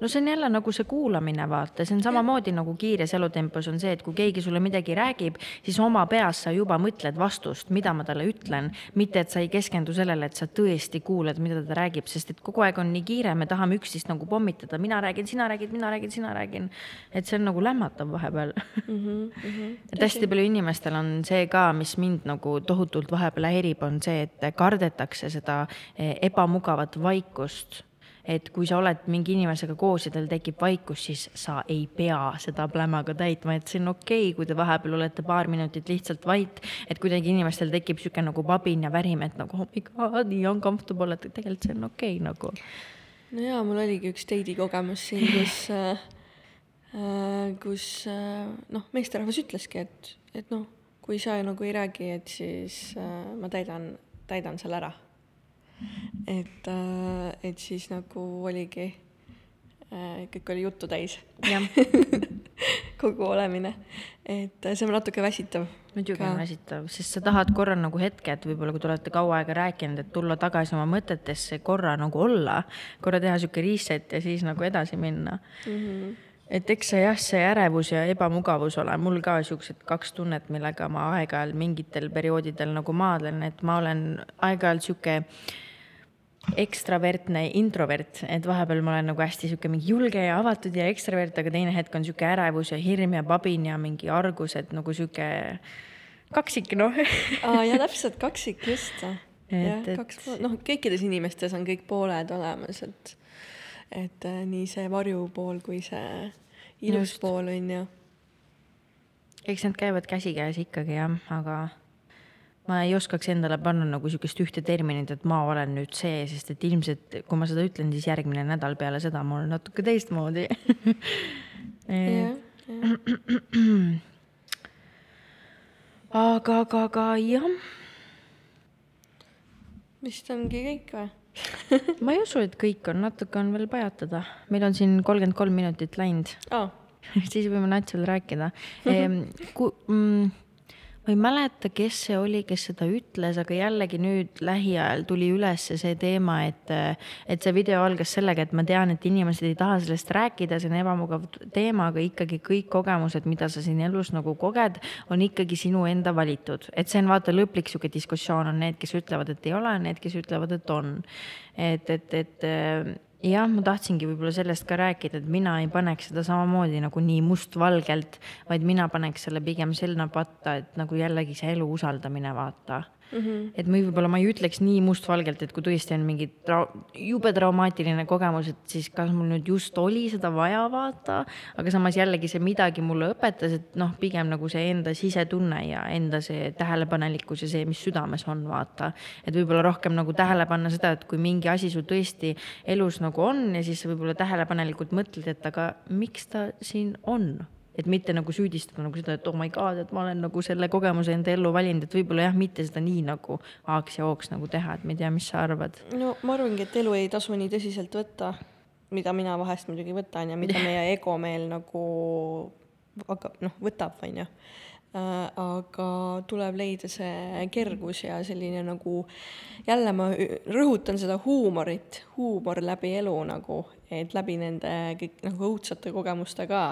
no see on jälle nagu see kuulamine, vaata, see on samamoodi nagu kiires elutempos on see, et kui keegi sulle midagi räägib, siis oma peas sa juba mõtled vastust, mida ma talle ütlen, mitte et sa ei keskendu sellele, et sa tõesti kuulad, mida ta räägib, sest et kogu aeg on nii kiire, me tahame üksteist nagu pommitada, mina räägin, sina räägid, mina räägin, sina räägin. et see on nagu lämmatav vahepeal mm. -hmm, mm -hmm. et hästi palju inimestel on see ka, mis mind nagu tohutult vahepeal häirib, on see, et kardetakse seda eh, ebamugavat vaikust et kui sa oled mingi inimesega koos ja tal tekib vaikus, siis sa ei pea seda plämaga täitma, et see on okei okay,, kui te vahepeal olete paar minutit lihtsalt vait, et kuidagi inimestel tekib niisugune nagu pabin ja värim, et nagu oh my god, nii uncomfortable, et tegelikult see on okei okay, nagu. no jaa, mul oligi üks date'i kogemus siin, kus äh, äh, kus äh, noh, meesterahvas ütleski, et, et noh, kui sa nagu ei räägi, et siis äh, ma täidan, täidan selle ära et, äh, et siis nagu oligi, äh, kõik oli juttu täis kogu olemine, et äh, see on natuke väsitav. muidugi on väsitav, sest sa tahad korra nagu hetke, et võib-olla kui te olete kaua aega rääkinud, et tulla tagasi oma mõtetesse, korra nagu olla, korra teha sihuke reset ja siis nagu edasi minna mm. -hmm et eks see jah, see ärevus ja ebamugavus ole mul ka siuksed kaks tunnet, millega ma aeg-ajalt mingitel perioodidel nagu maadlen, et ma olen aeg-ajalt sihuke ekstravertne introvert, et vahepeal ma olen nagu hästi sihuke mingi julge ja avatud ja ekstravert, aga teine hetk on sihuke ärevus ja hirm ja pabin ja mingi argus, et nagu sihuke kaksik noh aa ja täpselt kaksik just. jah, kaks poolt, noh, kõikides inimestes on kõik pooled olemas, et et äh, nii see varjupool kui see ilus just. pool on ju. eks need käivad käsikäes ikkagi jah, aga ma ei oskaks endale panna nagu sihukest ühte terminit, et ma olen nüüd see, sest et ilmselt kui ma seda ütlen, siis järgmine nädal peale seda ma olen natuke teistmoodi aga, aga, aga jah. vist ongi kõik või ma ei usu, et kõik on, natuke on veel pajatada. meil on siin kolmkümmend kolm minutit läinud oh. siis võime natsal rääkida ehm, ku, mm, ma ei mäleta, kes see oli, kes seda ütles, aga jällegi nüüd lähiajal tuli üles see teema, et, et see video algas sellega, et ma tean, et inimesed ei taha sellest rääkida, see on ebamugav teema, aga ikkagi kõik kogemused, mida sa siin elus nagu koged, on ikkagi sinu enda valitud. et see on vaata lõplik sihuke diskussioon on need, kes ütlevad, et ei ole, need, kes ütlevad, et on. et, et, et jah, ma tahtsingi võib-olla sellest ka rääkida, et mina ei paneks seda samamoodi nagu nii mustvalgelt, vaid mina paneks selle pigem sinna patta, et nagu jällegi see elu usaldamine, vaata mm. -hmm. et ma võib-olla ma ei ütleks nii mustvalgelt, et kui tõesti on mingi trau jube traumaatiline kogemus, et siis kas mul nüüd just oli seda vaja vaata, aga samas jällegi see midagi mulle õpetas, et noh, pigem nagu see enda sisetunne ja enda see tähelepanelikkus ja see, mis südames on, vaata. et võib-olla rohkem nagu tähele panna seda, et kui mingi asi sul tõesti elus nagu on ja siis sa võib-olla tähelepanelikult mõtled, et aga miks ta siin on et mitte nagu süüdistada nagu seda, et oh my god, et ma olen nagu selle kogemuse enda ellu valinud, et võib-olla jah, mitte seda nii nagu A-ks ja O-ks nagu teha, et ma ei tea, mis sa arvad. no ma arvangi, et elu ei tasu nii tõsiselt võtta, mida mina vahest muidugi võtan ja mida meie ego meil nagu hakkab, noh, võtab, on ju äh, aga tuleb leida see kergus ja selline nagu, jälle ma rõhutan seda huumorit, huumor läbi elu nagu, et läbi nende kõik nagu õudsate kogemuste ka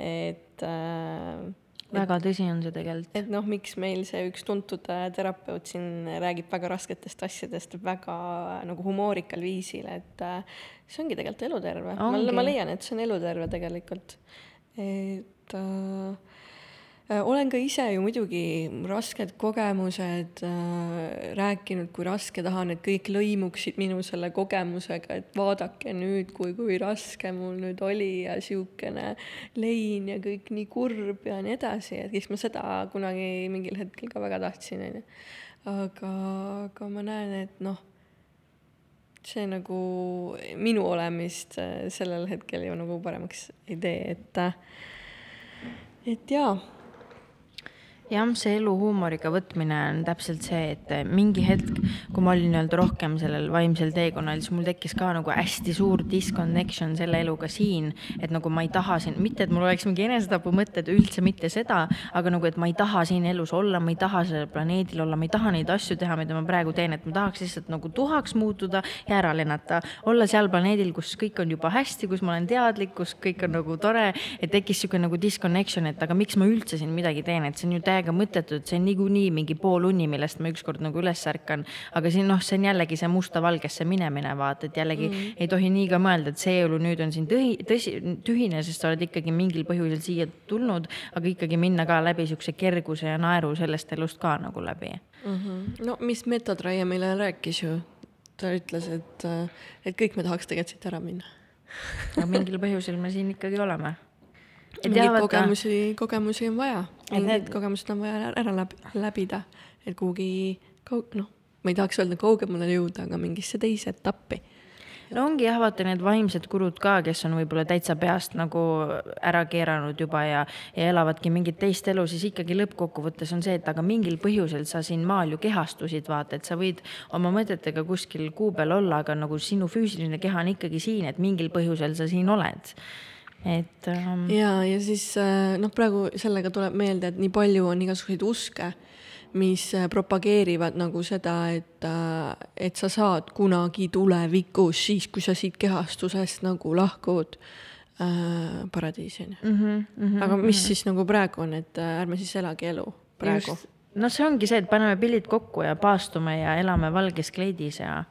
et äh, väga tõsi on see tegelikult. et noh, miks meil see üks tuntud äh, terapeut siin räägib väga rasketest asjadest väga nagu humoorikal viisil, et äh, see ongi tegelikult eluterve. ma, ma leian, et see on eluterve tegelikult. et äh, Äh, olen ka ise ju muidugi rasked kogemused äh, rääkinud, kui raske tahan, et kõik lõimuksid minu selle kogemusega, et vaadake nüüd, kui, kui raske mul nüüd oli ja siukene lein ja kõik nii kurb ja nii edasi, et siis ma seda kunagi mingil hetkel ka väga tahtsin, onju. aga, aga ma näen, et noh, see nagu minu olemist äh, sellel hetkel ju nagu paremaks ei tee, et, et jaa jah, see elu huumoriga võtmine on täpselt see, et mingi hetk, kui ma olin nii-öelda rohkem sellel vaimsel teekonnal, siis mul tekkis ka nagu hästi suur disconnection selle eluga siin, et nagu ma ei taha siin, mitte et mul oleks mingi enesetapumõtted, üldse mitte seda, aga nagu, et ma ei taha siin elus olla, ma ei taha sellel planeedil olla, ma ei taha neid asju teha, mida ma praegu teen, et ma tahaks lihtsalt nagu tuhaks muutuda ja ära lennata, olla seal planeedil, kus kõik on juba hästi, kus ma olen teadlik, kus kõik on nagu tore, et tekkis niisugune nagu disconnection, et aga miks ma üldse siin midagi teen, et see on ju täiega täiega mõttetu, et see on niikuinii mingi pooluni, millest ma ükskord nagu üles ärkan. aga siin noh, see on jällegi see musta-valgesse minemine, vaata, et jällegi mm. ei tohi nii ka mõelda, et see elu nüüd on siin tõhi, tõsi, tühine, sest sa oled ikkagi mingil põhjusel siia tulnud, aga ikkagi minna ka läbi siukse kerguse ja naeru sellest elust ka nagu läbi mm. -hmm. no mis Metatraie meile rääkis ju, ta ütles, et, et kõik me tahaks tegelikult siit ära minna no mingil põhjusel me siin ikkagi oleme mingeid kogemusi, kogemusi on vaja, mingeid need... kogemused on vaja ära läbi, läbida, et kuhugi kaug-, noh, ma ei tahaks öelda kaugemale jõuda, aga mingisse teise etappi. No ongi jah, vaata need vaimsed kurud ka, kes on võib-olla täitsa peast nagu ära keeranud juba ja, ja elavadki mingit teist elu, siis ikkagi lõppkokkuvõttes on see, et aga mingil põhjusel sa siin maal ju kehastusid, vaata, et sa võid oma mõtetega kuskil kuu peal olla, aga nagu sinu füüsiline keha on ikkagi siin, et mingil põhjusel sa siin oled et ähm.... ja, ja siis äh, noh, praegu sellega tuleb meelde, et nii palju on igasuguseid uske, mis äh, propageerivad nagu seda, et, äh, et sa saad kunagi tulevikus, siis kui sa siit kehastusest nagu lahkud äh,, paradiisi on ju. Mhm, mhm, aga mis mm -hmm. siis nagu praegu on, et ärme siis elagi elu praegu. no see ongi see, et paneme pillid kokku ja paastume ja elame valges kleidis ja.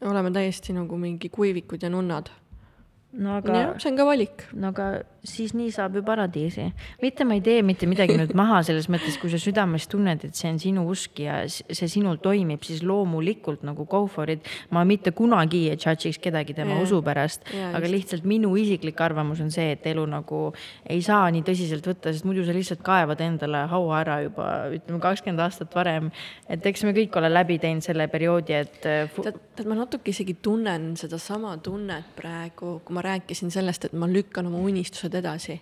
oleme täiesti nagu mingi kuivikud ja nunnad no aga. see on ka valik. no aga siis nii saab ju paradiisi. mitte ma ei tee mitte midagi nüüd maha selles mõttes, kui sa südames tunned, et see on sinu usk ja see sinul toimib, siis loomulikult nagu go for it. ma mitte kunagi ei judge'iks kedagi tema yeah. usu pärast, aga just. lihtsalt minu isiklik arvamus on see, et elu nagu ei saa nii tõsiselt võtta, sest muidu sa lihtsalt kaevad endale haua ära juba ütleme kakskümmend aastat varem. et eks me kõik ole läbi teinud selle perioodi, et. tead, tead, ma natuke isegi tunnen sedasama tunnet praegu, kui ma rääkisin sellest, et ma lükkan oma unistused edasi.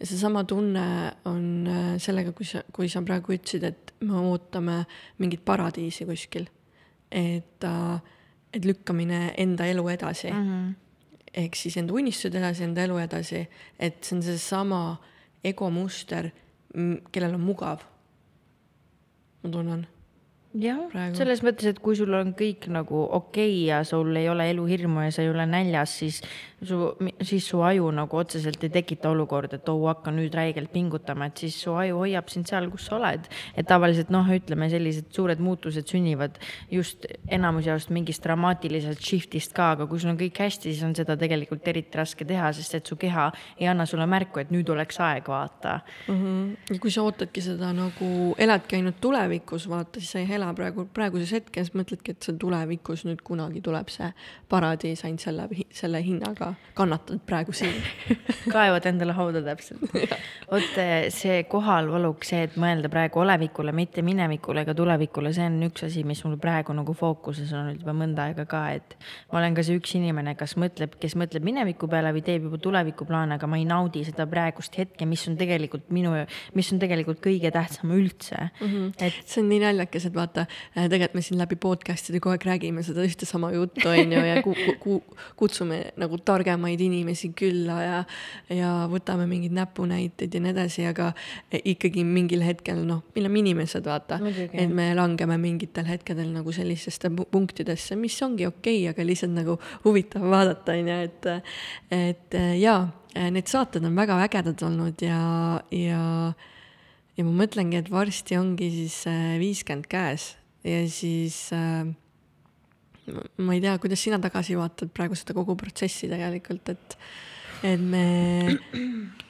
ja seesama tunne on äh, sellega, kui sa, kui sa praegu ütlesid, et me ootame mingit paradiisi kuskil. et, äh, et lükkamine enda elu edasi mm. -hmm. ehk siis enda unistused edasi, enda elu edasi, et see on seesama egomuster, kellel on mugav. ma tunnen jah selles mõttes, et kui sul on kõik nagu okei okay ja sul ei ole eluhirmu ja sa ei ole näljas, siis su, siis su aju nagu otseselt ei tekita olukorda, et oo, hakka nüüd räigelt pingutama, et siis su aju hoiab sind seal, kus sa oled. et tavaliselt noh, ütleme sellised suured muutused sünnivad just enamus jaost mingist dramaatilisest shift'ist ka, aga kui sul on kõik hästi, siis on seda tegelikult eriti raske teha, sest et su keha ei anna sulle märku, et nüüd oleks aeg vaata mm. -hmm. ja kui sa ootadki seda nagu, eladki ainult tulevikus, vaata, siis sa ei ela praegu, praeguses hetkes, mõtledki, et see tulevikus nüüd kunagi tuleb see paradiis ainult selle, selle hinnaga, kannatad praegu siin. kaevad endale hauda täpselt. vot eh, see kohaloluk, see, et mõelda praegu olevikule, mitte minevikule ega tulevikule, see on üks asi, mis mul praegu nagu fookuses on olnud juba mõnda aega ka, et ma olen ka see üks inimene, kas mõtleb, kes mõtleb mineviku peale või teeb juba tulevikuplaane, aga ma ei naudi seda praegust hetke, mis on tegelikult minu, mis on tegelikult kõige tähtsam üldse mm. -hmm. et see on nii naljakas, et vaata, tegelikult me siin läbi podcast'ide kogu aeg räägime seda ühte sama juttu, on ju, ja ku, ku, ku, kutsume nagu targemaid inimesi külla ja, ja võtame mingeid näpunäiteid ja nii edasi, aga ikkagi mingil hetkel noh, me oleme inimesed, vaata, et me langeme mingitel hetkedel nagu sellistesse pu- punktidesse, mis ongi okei okay,, aga lihtsalt nagu huvitav vaadata, on ju, et, et jaa, need saated on väga ägedad olnud ja, ja ja ma mõtlengi, et varsti ongi siis viiskümmend käes ja siis äh, ma ei tea, kuidas sina tagasi vaatad praegu seda kogu protsessi tegelikult, et, et me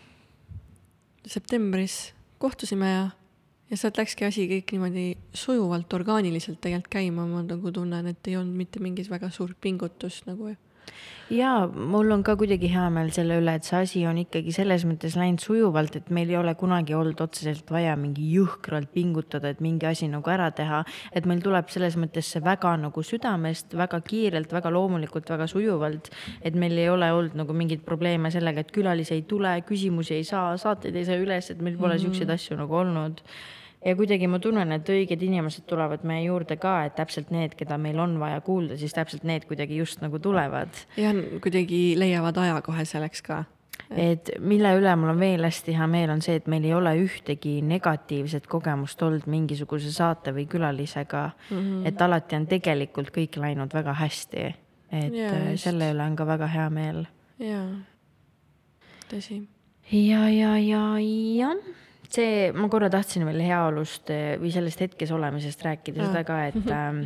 septembris kohtusime ja, ja sealt läkski asi kõik niimoodi sujuvalt, orgaaniliselt tegelikult käima, ma nagu tunnen, et ei olnud mitte mingit väga suurt pingutust nagu. Ja mul on ka kuidagi hea meel selle üle, et see asi on ikkagi selles mõttes läinud sujuvalt, et meil ei ole kunagi olnud otseselt vaja mingi jõhkralt pingutada, et mingi asi nagu ära teha. et meil tuleb selles mõttes see väga nagu südamest, väga kiirelt, väga loomulikult, väga sujuvalt. et meil ei ole olnud nagu mingeid probleeme sellega, et külalisi ei tule, küsimusi ei saa, saateid ei saa üles, et meil pole mm -hmm. siukseid asju nagu olnud ja kuidagi ma tunnen, et õiged inimesed tulevad meie juurde ka, et täpselt need, keda meil on vaja kuulda, siis täpselt need kuidagi just nagu tulevad ja kuidagi leiavad aja kohe selleks ka. et mille üle mul on veel hästi hea meel, on see, et meil ei ole ühtegi negatiivset kogemust olnud mingisuguse saate või külalisega mm. -hmm. et alati on tegelikult kõik läinud väga hästi. et just. selle üle on ka väga hea meel. jaa, tõsi. ja, ja, ja, jah, see, ma korra tahtsin veel heaolust eh, või sellest hetkes olemisest rääkida Aa. seda ka, et ähm,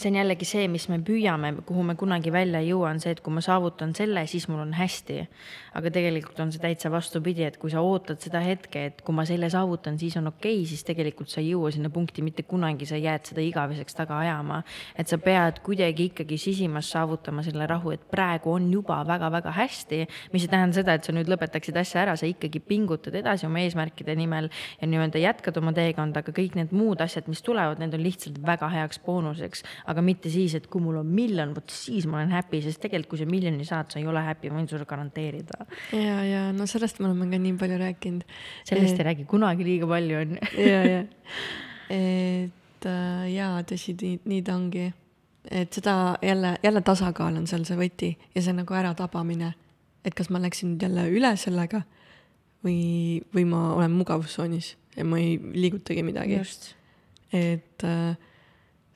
see on jällegi see, mis me püüame, kuhu me kunagi välja ei jõua, on see, et kui ma saavutan selle, siis mul on hästi. aga tegelikult on see täitsa vastupidi, et kui sa ootad seda hetke, et kui ma selle saavutan, siis on okei okay,, siis tegelikult sa ei jõua sinna punkti mitte kunagi, sa jääd seda igaveseks taga ajama. et sa pead kuidagi ikkagi sisimas saavutama selle rahu, et praegu on juba väga-väga hästi, mis ei tähenda seda, et sa nüüd lõpetaksid asja ära, sa ikkagi pingutad edasi oma eesmärkide nimel ja nii-öelda jätkad oma teekonda, aga kõik need muud asjad, mis tulevad, need on lihtsalt väga heaks boonuseks, aga mitte siis, et kui mul on miljon, vot siis ma olen happy, sest tegelikult, kui sa miljoni saad, sa ei ole happy, ma võin sulle garanteerida. ja, ja no sellest me oleme ka nii palju rääkinud. sellest ei räägi kunagi liiga palju, on ju. ja, ja, et äh, jaa, tõsi, nii, ta ongi. et seda jälle, jälle tasakaal on seal see võti ja see nagu äratabamine. et kas ma läksin nüüd jälle üle sellega või, või ma olen mugavustsoonis ja ma ei liigutagi midagi. et äh,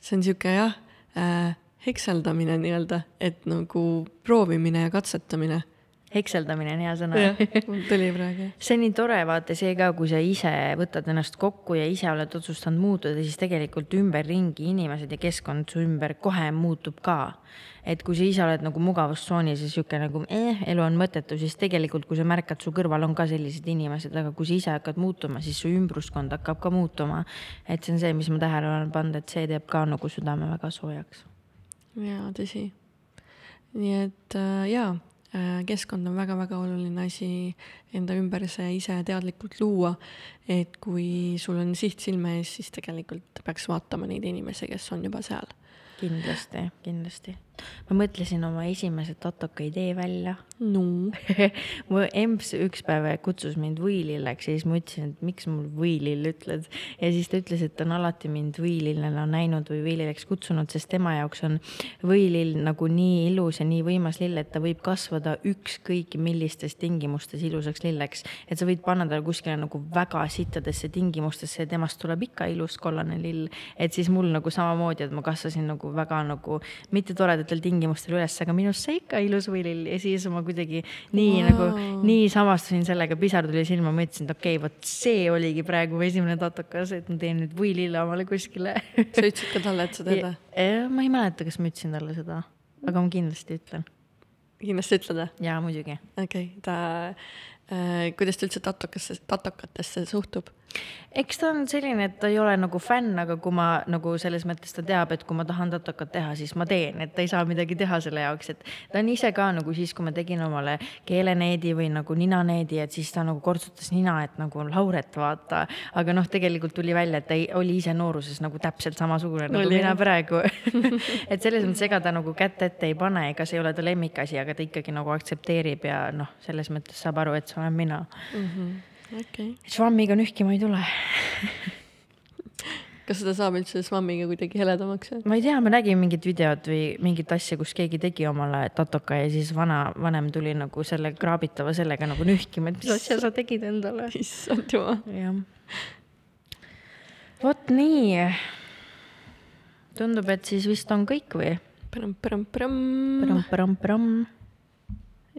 see on sihuke jah äh,, hekseldamine nii-öelda, et nagu proovimine ja katsetamine. Hekseldamine on hea sõna tuli praegu. see on nii tore, vaata see ka, kui sa ise võtad ennast kokku ja ise oled otsustanud muutuda, siis tegelikult ümberringi inimesed ja keskkond su ümber kohe muutub ka. et kui sa ise oled nagu mugavustsoonis ja sihuke nagu eh, elu on mõttetu, siis tegelikult, kui sa märkad, su kõrval on ka sellised inimesed, aga kui sa ise hakkad muutuma, siis su ümbruskond hakkab ka muutuma. et see on see, mis ma tähele olen pannud, et see teeb ka nagu südame väga soojaks. jaa, tõsi. nii et äh, jaa, keskkond on väga-väga oluline asi enda ümber see ise teadlikult luua. et kui sul on siht silme ees, siis tegelikult peaks vaatama neid inimesi, kes on juba seal. kindlasti, kindlasti. Ma mõtlesin oma esimese tatoka idee välja no mu emps üks päev kutsus mind võililleks ja siis ma ütlesin, et miks mul võilill ütled. ja siis ta ütles, et ta on alati mind võilillena näinud või võililleks kutsunud, sest tema jaoks on võilill nagu nii ilus ja nii võimas lill, et ta võib kasvada ükskõik millistes tingimustes ilusaks lilleks. et sa võid panna talle kuskile nagu väga sittadesse tingimustesse ja temast tuleb ikka ilus kollane lill. et siis mul nagu samamoodi, et ma kasvasin nagu väga nagu mitte toredatel tingimustel üles, aga minust sai ikka ilus võilill ja siis ma kuidagi nii wow. nagu, nii samastusin sellega, pisar tuli silma, ma ütlesin, et okei okay,, vot see oligi praegu esimene tatokas, et ma teen nüüd võilille omale kuskile sa ütlesid ka talle, et sa teed või? ma ei mäleta, kas ma ütlesin talle seda, aga ma kindlasti ütlen kindlasti ütled või? jaa, muidugi. okei okay,, ta äh,, kuidas ta üldse tatokasse, tatokatesse suhtub? Eks ta on selline, et ta ei ole nagu fänn, aga kui ma nagu selles mõttes ta teab, et kui ma tahan tatokat teha, siis ma teen, et ta ei saa midagi teha selle jaoks, et ta on ise ka nagu siis, kui ma tegin omale keeleneedi või nagu ninaneedi, et siis ta nagu kortsutas nina, et nagu Lauret, vaata. aga noh, tegelikult tuli välja, et ta ei, oli ise nooruses nagu täpselt samasugune nagu oli. mina praegu et selles mõttes, ega ta nagu kätt ette ei pane, ega see ei ole ta lemmikasi, aga ta ikkagi nagu aktsepteerib ja noh, selles mõttes saab aru, et see olen mina mm. -hmm okay.. švammiga nühkima ei tule kas seda saab üldse švammiga kuidagi heledamaks? ma ei tea, ma nägin mingit videot või mingit asja, kus keegi tegi omale tatoka ja siis vana, vanem tuli nagu selle kraabitava sellega nagu nühkima, et mis asja sa tegid endale. issand jumal. jah. vot nii. tundub, et siis vist on kõik või? põrõmm-põrõmm-põrõmm.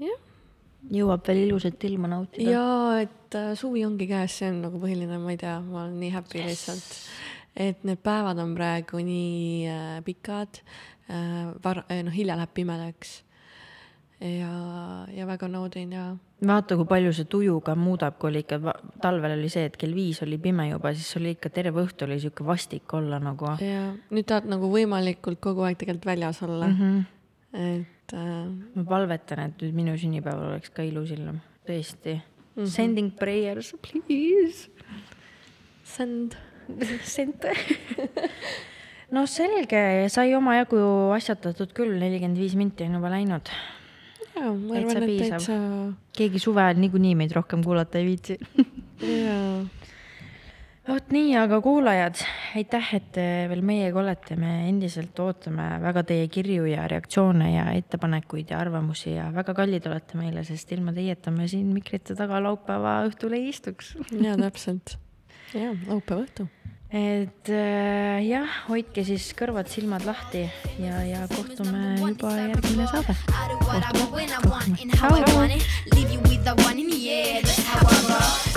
jah jõuab veel ilusat ilma nautida. ja et äh, suvi ongi käes, see on nagu põhiline, ma ei tea, ma olen nii happy yes. lihtsalt. et need päevad on praegu nii äh, pikad äh,, var- noh, hilja läheb pimedaks. ja, ja väga naudin ja. vaata, kui palju see tuju ka muudab, kui oli ikka, talvel oli see, et kell viis oli pime juba, siis oli ikka terve õhtu oli sihuke vastik olla nagu. ja nüüd tahad nagu võimalikult kogu aeg tegelikult väljas olla mm. -hmm. Et äh.... ma palvetan, et nüüd minu sünnipäeval oleks ka ilus ilm, tõesti mm. -hmm. Sending prayers, please. Send. Send no selge, sai omajagu asjatatud küll, nelikümmend viis minti on juba läinud. jaa, ma arvan, et täitsa. keegi suve ajal niikuinii meid rohkem kuulata ei viitsi jaa vot nii, aga kuulajad, aitäh, et te veel meiega olete, me endiselt ootame väga teie kirju ja reaktsioone ja ettepanekuid ja arvamusi ja väga kallid olete meile, sest ilma teieta me siin mikrite taga laupäeva õhtul ei istuks. ja täpselt, ja laupäeva õhtu et äh, jah, hoidke siis kõrvad-silmad lahti ja, ja kohtume juba järgmine saade. kohtume, kohtume. tšau.